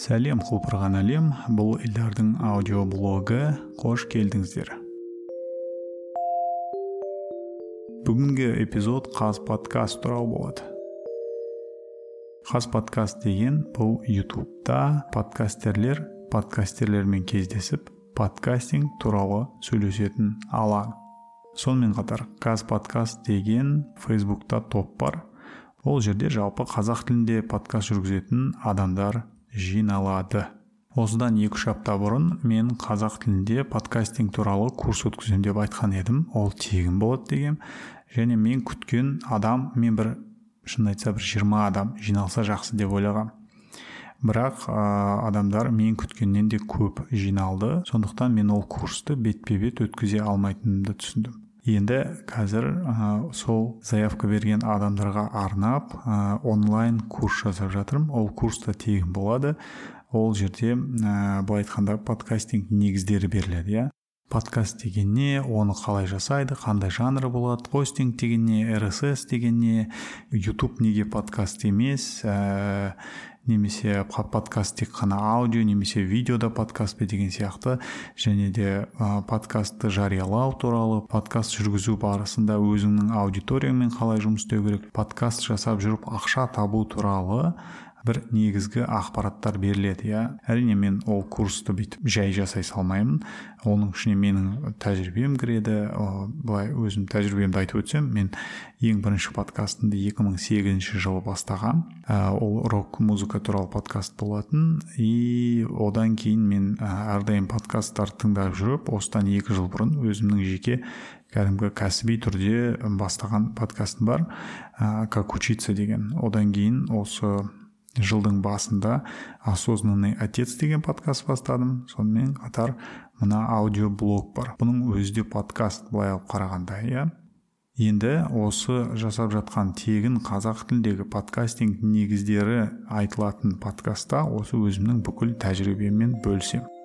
сәлем құлпырған әлем. Бұл илдардың аудиоблогы. Қош келдіңіздер. Бүгінгі эпизод қаз подкаст туралы болады. Қаз подкаст деген бұл ютубта подкастерлер подкастерлермен кездесіп подкастинг туралы сөйлесетін алаң. Сонымен қатар қаз подкаст деген фейсбукта топ бар. Ол жерде жалпы қазақ тілінде подкаст жүргізетін адамдар жиналады. Осыдан екі үш апта бұрын мен қазақ тілінде подкастинг туралы курс өткіземін деп айтқан едім. Ол тегін болады дегем. Және мен күткен адам мен бір шын айтса бір жиырма адам жиналса жақсы деп ойлағам. Бірақ ә, адамдар мен күткеннен де көп жиналды. Сондықтан мен ол курсты бетпе бет өткізе алмайтынымды түсіндім. Енді қазір ә, сол заявка берген адамдарға арнап ә, онлайн курс жасап жатырмын. Ол курс та тегін болады. Ол жерде ә, былай айтқанда подкастинг негіздері беріледі иә. Подкаст деген не оны қалай жасайды қандай жанры болады хостинг деген не rss деген не ютуб неге подкаст емес ә, немесе подкаст тек қана аудио немесе видеода подкаст пе деген сияқты. Және де ә, подкастты жариялау туралы подкаст жүргізу барысында өзіңнің аудиторияңмен қалай жұмыс істеу керек подкаст жасап жүріп ақша табу туралы бір негізгі ақпараттар беріледі иә? Әрине мен ол курсты бүйтіп жай жасай салмаймын. Оның ішіне менің тәжірибем кіреді. Былай өзім тәжірибемді айтып өтсем мен ең бірінші подкастымды 2008 жылы бастаған ә, ол рок музыка туралы подкаст болатын. И одан кейін мен ә, әрдайым подкасттарды тыңдап жүріп осыдан екі жыл бұрын өзімнің жеке кәдімгі кәсіби түрде бастаған подкастым бар. Ә, как учиться деген. Одан кейін осы жылдың басында осознанный отец деген подкаст бастадым. Сонымен қатар мына аудиоблог бар. Бұның өзі де подкаст былай алып қарағанда иә? Енді осы жасап жатқан тегін қазақ тіліндегі подкастинг негіздері айтылатын подкастта осы өзімнің бүкіл тәжірибеммен бөлісемін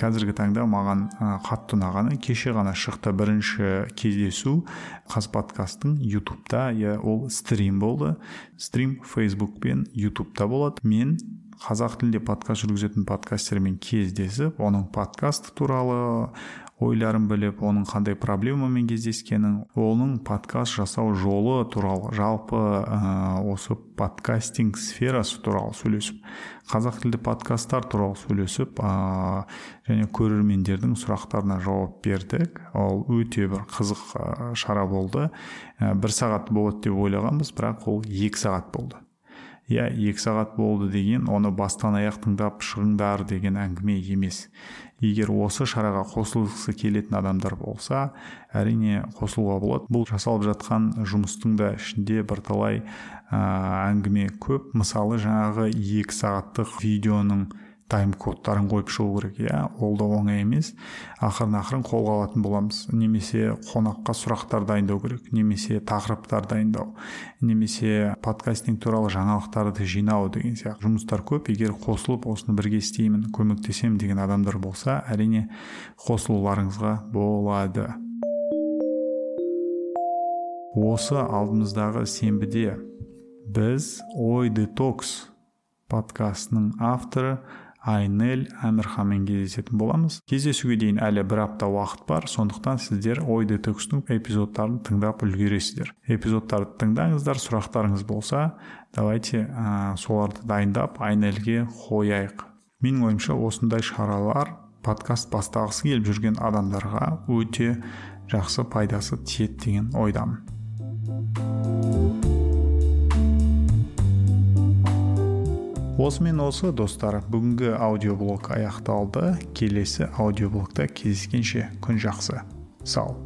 қазіргі таңда маған қатты ұнағаны кеше ғана шықты бірінші кездесу қаз подкасттың ютубта. Иә ол стрим болды. Стрим фейсбук пен ютубта болады. Мен қазақ тілінде подкаст жүргізетін подкастермен кездесіп оның подкаст туралы ойларын біліп оның қандай проблемамен кездескенін оның подкаст жасау жолы туралы жалпы ә, осы подкастинг сферасы туралы сөйлесіп қазақ тілді подкасттар туралы сөйлесіп ә, және көрермендердің сұрақтарына жауап бердік. Ол өте бір қызық шара болды. Ә, бір сағат болады деп ойлағанбыз бірақ ол екі сағат болды. Иә екі сағат болды деген оны бастан аяқ тыңдап шығыңдар деген әңгіме емес. Егер осы шараға қосылғысы келетін адамдар болса әрине қосылуға болады. Бұл жасалып жатқан жұмыстың да ішінде бірталай ә, әңгіме көп. Мысалы жаңағы екі сағаттық видеоның тайм кодтарын қойып шығу керек иә? Ол да оңай емес. Ақырын ақырын қолға алатын боламыз. Немесе қонаққа сұрақтар дайындау керек немесе тақырыптар дайындау немесе подкастинг туралы жаңалықтарды жинау деген сияқты жұмыстар көп. Егер қосылып осыны бірге істеймін көмектесемін деген адамдар болса әрине қосылуларыңызға болады. Осы алдымыздағы сенбіде біз ой детокс подкастының авторы айнель әмірханмен кездесетін боламыз. Кездесуге дейін әлі бір апта уақыт бар. Сондықтан сіздер ой детокстың эпизодтарын тыңдап үлгересіздер. Эпизодтарды тыңдаңыздар сұрақтарыңыз болса давайте ә, соларды дайындап айнельге қояйық. Менің ойымша осындай шаралар подкаст бастағысы келіп жүрген адамдарға өте жақсы пайдасы тиеді деген ойдамын. Осымен осы достар бүгінгі аудиоблог аяқталды. Келесі аудиоблогта кездескенше күн жақсы. Сау.